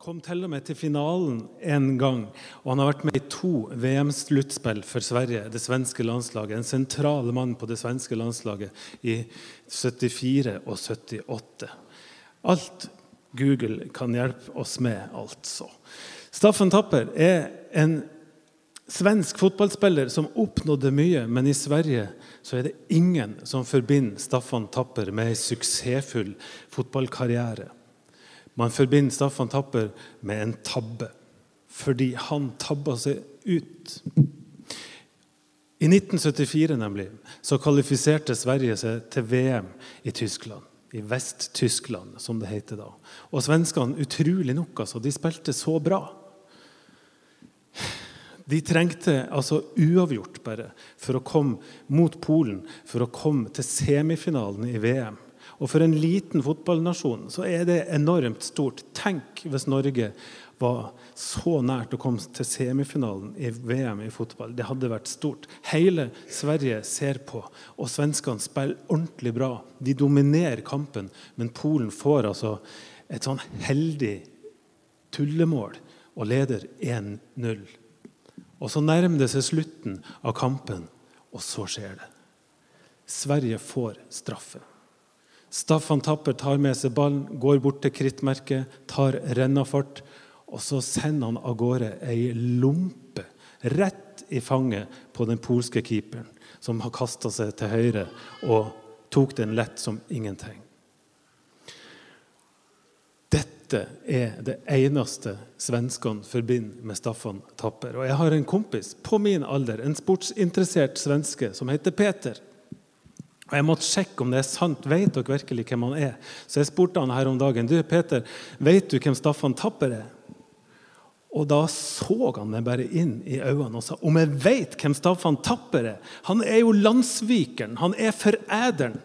kom til og med til finalen én gang. Og han har vært med i to VM-sluttspill for Sverige, det svenske landslaget. En sentral mann på det svenske landslaget i 74 og 78. Alt Google kan hjelpe oss med, altså. Staffan Tapper er en svensk fotballspiller som oppnådde mye, men i Sverige så er det ingen som forbinder Staffan Tapper med ei suksessfull fotballkarriere. Man forbinder Staffan Tapper med en tabbe, fordi han tabba seg ut. I 1974 nemlig, så kvalifiserte Sverige seg til VM i Tyskland. I Vest-Tyskland, som det heter da. Og svenskene, utrolig nok, altså, de spilte så bra. De trengte altså uavgjort bare for å komme mot Polen, for å komme til semifinalen i VM. Og For en liten fotballnasjon så er det enormt stort. Tenk hvis Norge var så nært å komme til semifinalen i VM i fotball. Det hadde vært stort. Hele Sverige ser på, og svenskene spiller ordentlig bra. De dominerer kampen, men Polen får altså et sånn heldig tullemål og leder 1-0. Og Så nærmer det seg slutten av kampen, og så skjer det. Sverige får straffe. Staffan Tapper tar med seg ballen, går bort til krittmerket, tar rennafart. Og så sender han av gårde ei lompe rett i fanget på den polske keeperen, som har kasta seg til høyre og tok den lett som ingenting. Dette er det eneste svenskene forbinder med Staffan Tapper. Og jeg har en kompis på min alder, en sportsinteressert svenske, som heter Peter. Og Jeg måtte sjekke om det er sant. Vet dere virkelig hvem han er? Så jeg spurte han her om dagen du Peter, vet du hvem Staffan Tapper er. Og da så han meg bare inn i øynene og sa om jeg vet hvem Staffan Tapper er. Han er jo landsvikeren. Han er forræderen.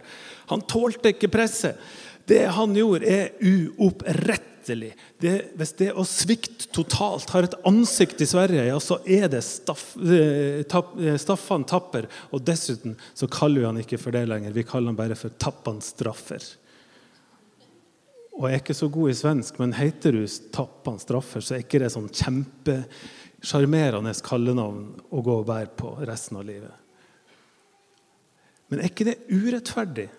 Han tålte ikke presset. Det han gjorde, er uopprettelig uopprettelig. Det, hvis det å svikte totalt har et ansikt i Sverige, ja, så er det Staff, eh, tapp, eh, Staffan Tapper. Og dessuten så kaller vi han ikke for det lenger. Vi kaller han bare for Tappan Straffer. Og jeg er ikke så god i svensk, men heter du Tappan Straffer, så er ikke det sånn kjempesjarmerende kallenavn å gå og bære på resten av livet. Men er ikke det urettferdig?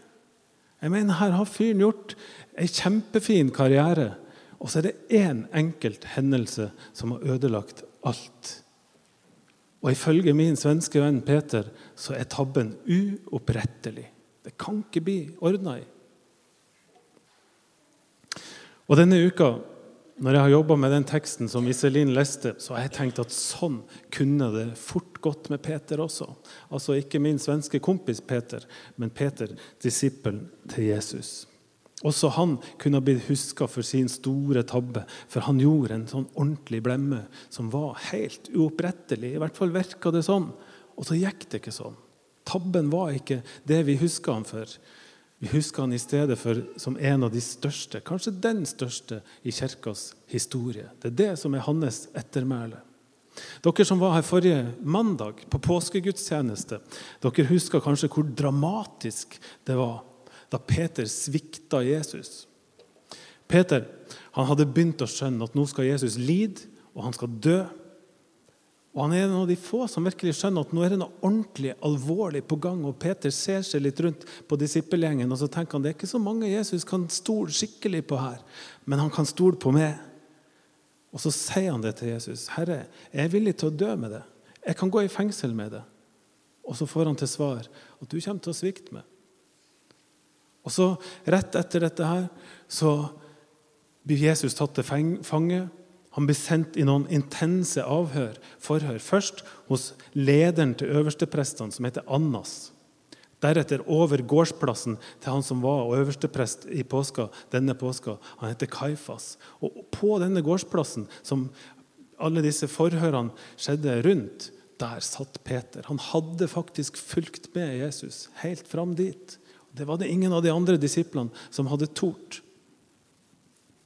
Jeg mener, Her har fyren gjort ei kjempefin karriere. Og så er det én enkelt hendelse som har ødelagt alt. Og ifølge min svenske venn Peter så er tabben uopprettelig. Det kan ikke bli ordna i. Og denne uka, når jeg har jobba med den teksten som Iselin leste, så har jeg tenkt at sånn kunne det fort gått med Peter også. Altså ikke min svenske kompis Peter, men Peter, disippelen til Jesus. Også han kunne blitt huska for sin store tabbe, for han gjorde en sånn ordentlig blemme som var helt uopprettelig. I hvert fall virka det sånn. Og så gikk det ikke sånn. Tabben var ikke det vi huska han for. Vi husker han i stedet for som en av de største, kanskje den største, i kirkas historie. Det er det som er hans ettermæle. Dere som var her forrige mandag, på påskegudstjeneste, dere husker kanskje hvor dramatisk det var da Peter svikta Jesus. Peter han hadde begynt å skjønne at nå skal Jesus lide, og han skal dø. Og Han er en av de få som virkelig skjønner at nå er det noe ordentlig alvorlig på gang. og Peter ser seg litt rundt på disippelgjengen og så tenker han, det er ikke så mange Jesus kan stole skikkelig på her, men han kan stole på meg. Og Så sier han det til Jesus. 'Herre, jeg er villig til å dø med det. Jeg kan gå i fengsel med det.' Og så får han til svar at du kommer til å svikte meg. Og så Rett etter dette her, så blir Jesus tatt til fange. Han blir sendt i noen intense avhør, forhør. Først hos lederen til øversteprestene, som heter Annas. Deretter over gårdsplassen til han som var øversteprest i påska, denne påska. Han heter Kaifas. Og på denne gårdsplassen, som alle disse forhørene skjedde rundt, der satt Peter. Han hadde faktisk fulgt med Jesus helt fram dit. Det var det ingen av de andre disiplene som hadde tort.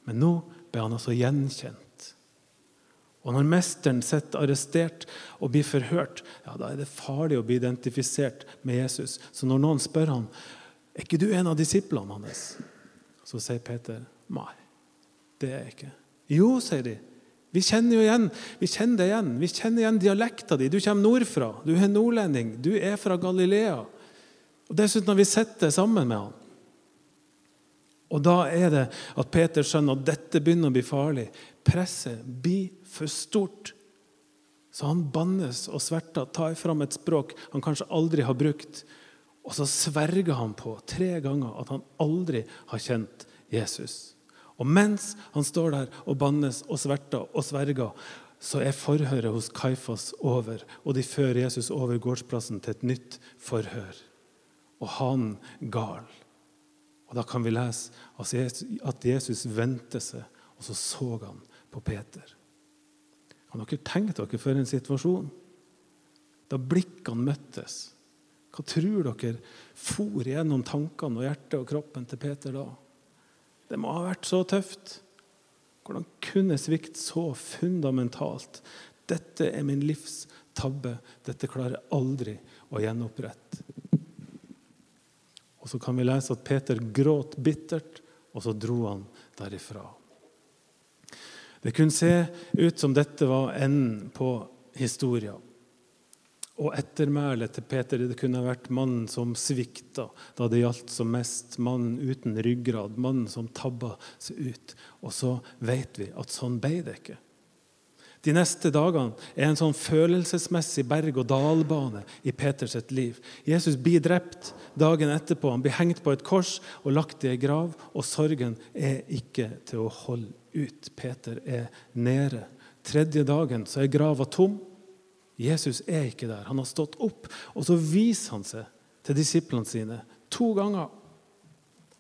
Men nå ble han altså gjenkjent. Og når mesteren sitter arrestert og blir forhørt, ja, da er det farlig å bli identifisert med Jesus. Så når noen spør han, er ikke du en av disiplene hans, så sier Peter nei, det er jeg ikke. Jo, sier de. Vi kjenner jo igjen, vi kjenner det igjen. Vi kjenner igjen dialekta di. Du kommer nordfra. Du er nordlending. Du er fra Galilea. Og Dessuten har vi sett det sammen med han. Og Da er det at Peter skjønner at dette begynner å bli farlig. Presset blir for stort. Så han bannes og sverter, tar fram et språk han kanskje aldri har brukt. Og så sverger han på tre ganger at han aldri har kjent Jesus. Og mens han står der og bannes og sverter og sverger, så er forhøret hos Kaifas over, og de fører Jesus over gårdsplassen til et nytt forhør. Og han gal. Og Da kan vi lese at Jesus vendte seg, og så så han på Peter. Kan dere tenke dere for en situasjon? Da blikkene møttes. Hva tror dere for gjennom tankene og hjertet og kroppen til Peter da? Det må ha vært så tøft. Hvordan kunne svikt så fundamentalt? Dette er min livs tabbe. Dette klarer jeg aldri å gjenopprette. Og Så kan vi lese at Peter gråt bittert, og så dro han derifra. Det kunne se ut som dette var enden på historien. Og ettermælet til Peter det kunne vært mannen som svikta da det gjaldt som mest. Mannen uten ryggrad, mannen som tabba seg ut. Og så vet vi at sånn ble det ikke. De neste dagene er en sånn følelsesmessig berg-og-dal-bane i Peters liv. Jesus blir drept dagen etterpå. Han blir hengt på et kors og lagt i ei grav. Og sorgen er ikke til å holde ut. Peter er nede. Tredje dagen så er grava tom. Jesus er ikke der. Han har stått opp. Og så viser han seg til disiplene sine to ganger.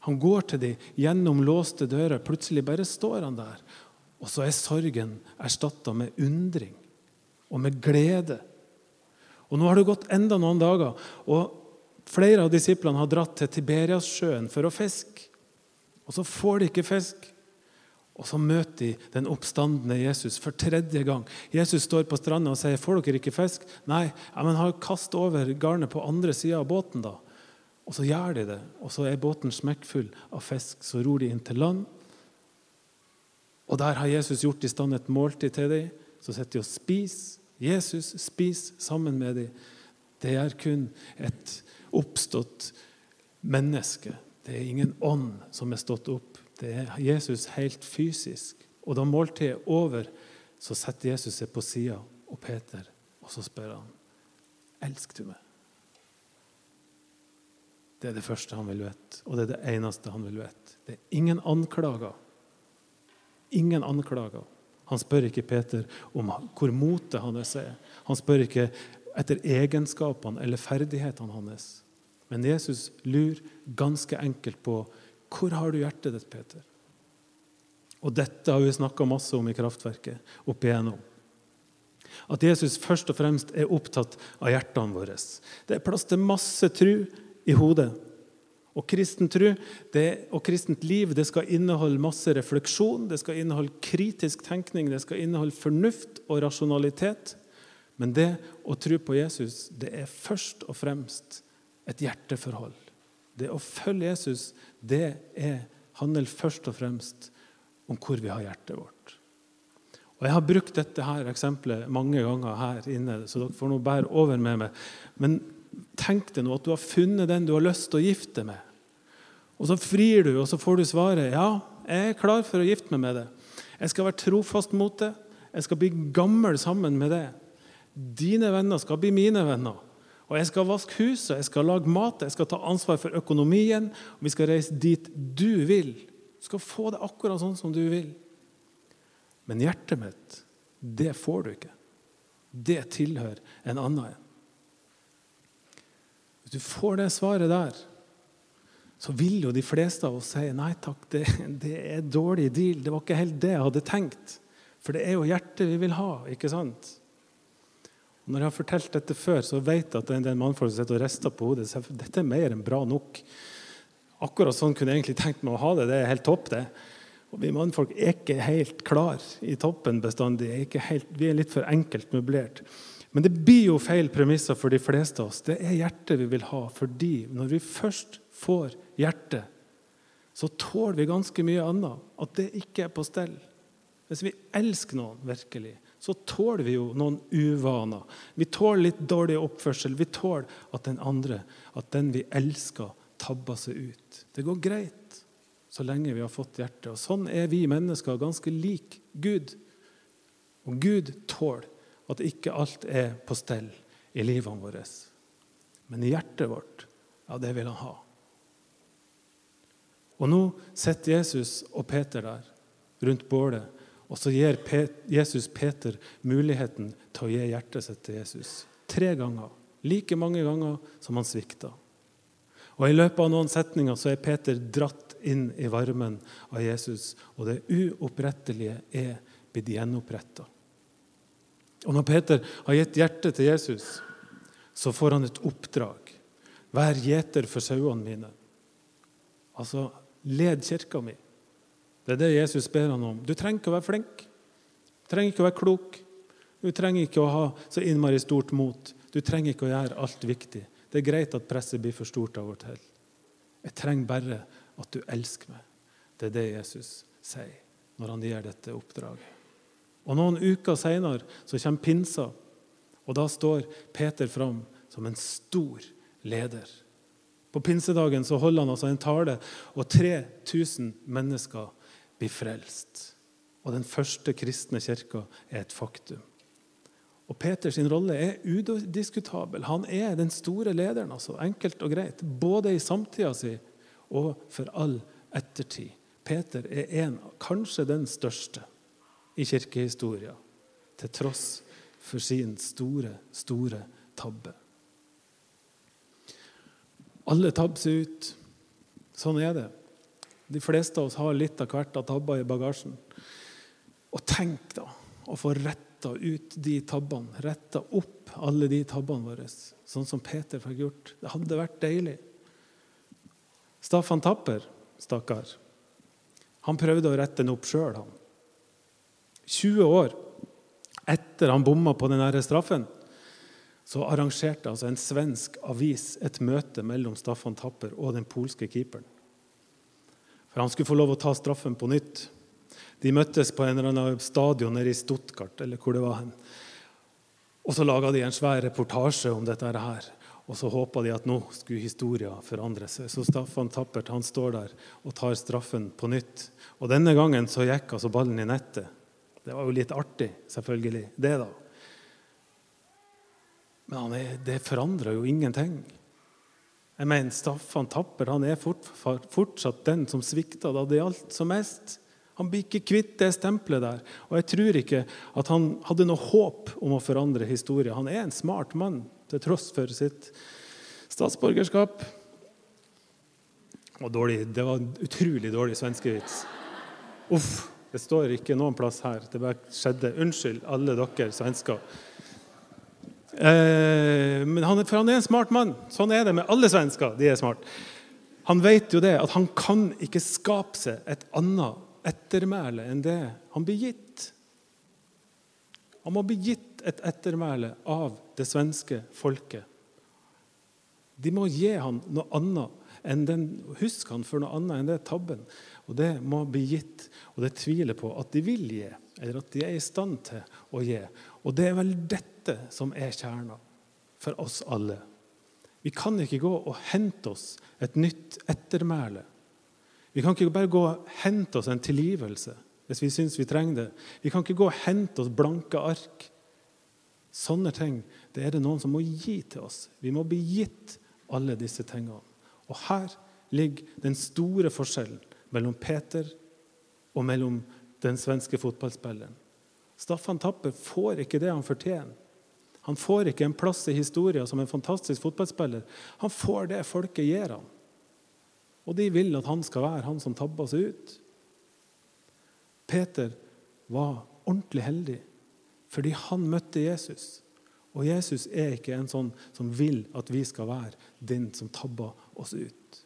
Han går til dem gjennom låste dører. Plutselig bare står han der. Og så er sorgen erstatta med undring og med glede. Og Nå har det gått enda noen dager, og flere av disiplene har dratt til Tiberiassjøen for å fiske. Og så får de ikke fisk. Og så møter de den oppstandende Jesus for tredje gang. Jesus står på stranda og sier, 'Får dere ikke fisk?' 'Nei, ja, men kast over garnet på andre sida av båten', da. Og så gjør de det, og så er båten smekkfull av fisk. Så ror de inn til land. Og der har Jesus gjort i stand et måltid til dem. Så sitter de og spiser. Jesus spiser sammen med dem. Det er kun et oppstått menneske. Det er ingen ånd som er stått opp. Det er Jesus helt fysisk. Og da måltidet er over, så setter Jesus seg på sida og Peter, og så spør han elsker du meg. Det er det første han vil vite, og det er det eneste han vil vite. Det er ingen anklager. Ingen anklager. Han spør ikke Peter om hvor motet hans er. Han spør ikke etter egenskapene eller ferdighetene hans. Men Jesus lurer ganske enkelt på hvor har du hjertet ditt, Peter? Og dette har vi snakka masse om i Kraftverket opp igjennom. At Jesus først og fremst er opptatt av hjertene våre. Det er plass til masse tru i hodet. Og kristen tro og kristent liv det skal inneholde masse refleksjon, det skal inneholde kritisk tenkning, det skal inneholde fornuft og rasjonalitet. Men det å tro på Jesus, det er først og fremst et hjerteforhold. Det å følge Jesus det er, handler først og fremst om hvor vi har hjertet vårt. Og Jeg har brukt dette her eksempelet mange ganger her inne, så dere får nå bære over med meg. Men tenk deg nå at du har funnet den du har lyst til å gifte med. Og så frir du, og så får du svaret ja, jeg er klar for å gifte meg med det. Jeg skal være trofast mot det. Jeg skal bli gammel sammen med det. Dine venner skal bli mine venner. Og jeg skal vaske huset, jeg skal lage mat, jeg skal ta ansvar for økonomien. og Vi skal reise dit du vil. Du skal få det akkurat sånn som du vil. Men hjertet mitt, det får du ikke. Det tilhører en annen en. Hvis du får det svaret der, så vil jo de fleste av oss si nei takk, det, det er dårlig deal. Det var ikke helt det jeg hadde tenkt. For det er jo hjertet vi vil ha. ikke sant? Når jeg har fortalt dette før, så vet jeg at det er en del mannfolk som sitter og rister på hodet. Så dette er mer enn bra nok. Akkurat sånn kunne jeg egentlig tenkt meg å ha det. Det er helt topp, det. Og Vi mannfolk er ikke helt klar i toppen bestandig. Er helt, vi er litt for enkelt møblert. Men det blir jo feil premisser for de fleste av oss. Det er hjertet vi vil ha. Fordi når vi først får hjertet, så tåler vi ganske mye annet. At det ikke er på stell. hvis vi elsker noen virkelig, så tåler vi jo noen uvaner. Vi tåler litt dårlig oppførsel. Vi tåler at den andre, at den vi elsker, tabber seg ut. Det går greit så lenge vi har fått hjertet. Og Sånn er vi mennesker ganske lik Gud. Og Gud tåler at ikke alt er på stell i livene våre. Men hjertet vårt, ja, det vil han ha. Og nå sitter Jesus og Peter der rundt bålet, og så gir Jesus Peter muligheten til å gi hjertet sitt til Jesus. Tre ganger. Like mange ganger som han svikta. Og I løpet av noen setninger så er Peter dratt inn i varmen av Jesus, og det uopprettelige er blitt gjenoppretta. Og når Peter har gitt hjertet til Jesus, så får han et oppdrag. Vær gjeter for sauene mine. Altså, led kirka mi. Det er det Jesus ber han om. Du trenger ikke å være flink. Du trenger ikke å være klok. Du trenger ikke å ha så innmari stort mot. Du trenger ikke å gjøre alt viktig. Det er greit at presset blir for stort av og til. Jeg trenger bare at du elsker meg. Det er det Jesus sier når han gir dette oppdraget. Og Noen uker seinere kommer pinsa, og da står Peter fram som en stor leder. På pinsedagen så holder han altså en tale, og 3000 mennesker blir frelst. Og den første kristne kirka er et faktum. Og Peters rolle er udiskutabel. Han er den store lederen, altså, enkelt og greit. Både i samtida si og for all ettertid. Peter er en, kanskje den største i kirkehistoria, til tross for sin store, store tabbe. Alle tabber seg ut. Sånn er det. De fleste av oss har litt av hvert av tabber i bagasjen. Og tenk da å få retta ut de tabbene, retta opp alle de tabbene våre, sånn som Peter fikk gjort. Det hadde vært deilig. Staffan Tapper, stakkar, han prøvde å rette den opp sjøl, han. 20 år etter han bomma på den straffen, så arrangerte altså en svensk avis et møte mellom Staffan Tapper og den polske keeperen. For Han skulle få lov å ta straffen på nytt. De møttes på en eller annen stadion nede i Stuttgart. eller hvor det var hen. Og Så laga de en svær reportasje om dette her. Og så håpa de at nå skulle historien forandre seg. Så Staffan Tappert han står der og tar straffen på nytt. Og Denne gangen så gikk altså ballen i nettet. Det var jo litt artig, selvfølgelig. det da. Men er, det forandrer jo ingenting. Jeg mener, Staffan Tapper han er fort, fortsatt den som svikta da det gjaldt som mest. Han blir ikke kvitt det stempelet der. Og jeg tror ikke at han hadde noe håp om å forandre historien. Han er en smart mann til tross for sitt statsborgerskap. Og dårlig, det var en utrolig dårlig svenskevits. Uff. Det står ikke noen plass her. Det bare skjedde. Unnskyld, alle dere svensker. Eh, men han, for han er en smart mann. Sånn er det med alle svensker. De er smart. Han vet jo det, at han kan ikke skape seg et annet ettermæle enn det han blir gitt. Han må bli gitt et ettermæle av det svenske folket. De må gi han noe annet enn den, Husk han for noe annet enn det tabben. Og Det må bli gitt, og det tviler på at de vil gi, eller at de er i stand til å gi. Og det er vel dette som er kjerna for oss alle. Vi kan ikke gå og hente oss et nytt ettermæle. Vi kan ikke bare gå og hente oss en tilgivelse hvis vi syns vi trenger det. Vi kan ikke gå og hente oss blanke ark. Sånne ting det er det noen som må gi til oss. Vi må bli gitt alle disse tingene. Og her ligger den store forskjellen mellom Peter og mellom den svenske fotballspilleren. Staffan Tappe får ikke det han fortjener. Han får ikke en plass i historien som en fantastisk fotballspiller. Han får det folket gir ham. Og de vil at han skal være han som tabber seg ut. Peter var ordentlig heldig fordi han møtte Jesus. Og Jesus er ikke en sånn som vil at vi skal være den som tabber oss ut.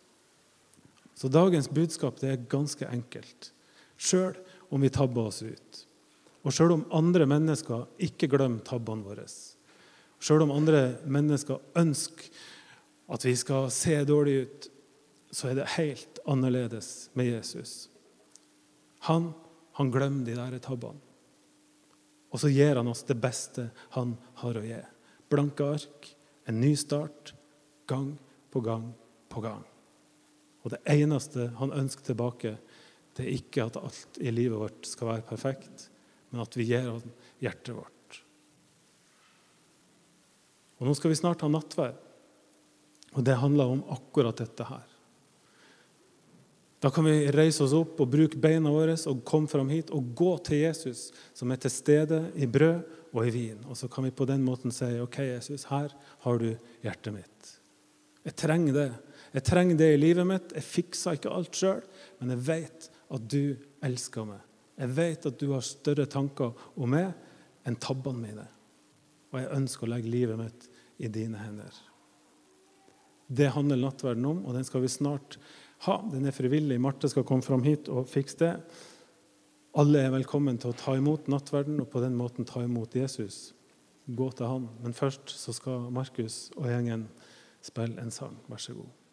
Så dagens budskap det er ganske enkelt. Sjøl om vi tabber oss ut, og sjøl om andre mennesker ikke glemmer tabbene våre, sjøl om andre mennesker ønsker at vi skal se dårlig ut, så er det helt annerledes med Jesus. Han Han glemmer de der tabbene. Og så gir han oss det beste han har å gi. Blanke ark, en ny start, gang på gang på gang. Og det eneste han ønsker tilbake, det er ikke at alt i livet vårt skal være perfekt, men at vi gir ham hjertet vårt. Og Nå skal vi snart ha nattverd, og det handler om akkurat dette her. Da kan vi reise oss opp og bruke beina våre og komme fram hit og gå til Jesus, som er til stede i brød og i vin. Og så kan vi på den måten si OK, Jesus, her har du hjertet mitt. Jeg trenger det. Jeg trenger det i livet mitt. Jeg fikser ikke alt sjøl, men jeg vet at du elsker meg. Jeg vet at du har større tanker om meg enn tabbene mine. Og jeg ønsker å legge livet mitt i dine hender. Det handler nattverden om, og den skal vi snart ha. Den er frivillig. Marte skal komme fram hit og fikse det. Alle er velkommen til å ta imot nattverden og på den måten ta imot Jesus. Gå til han. Men først så skal Markus og gjengen spille en sang. Vær så god.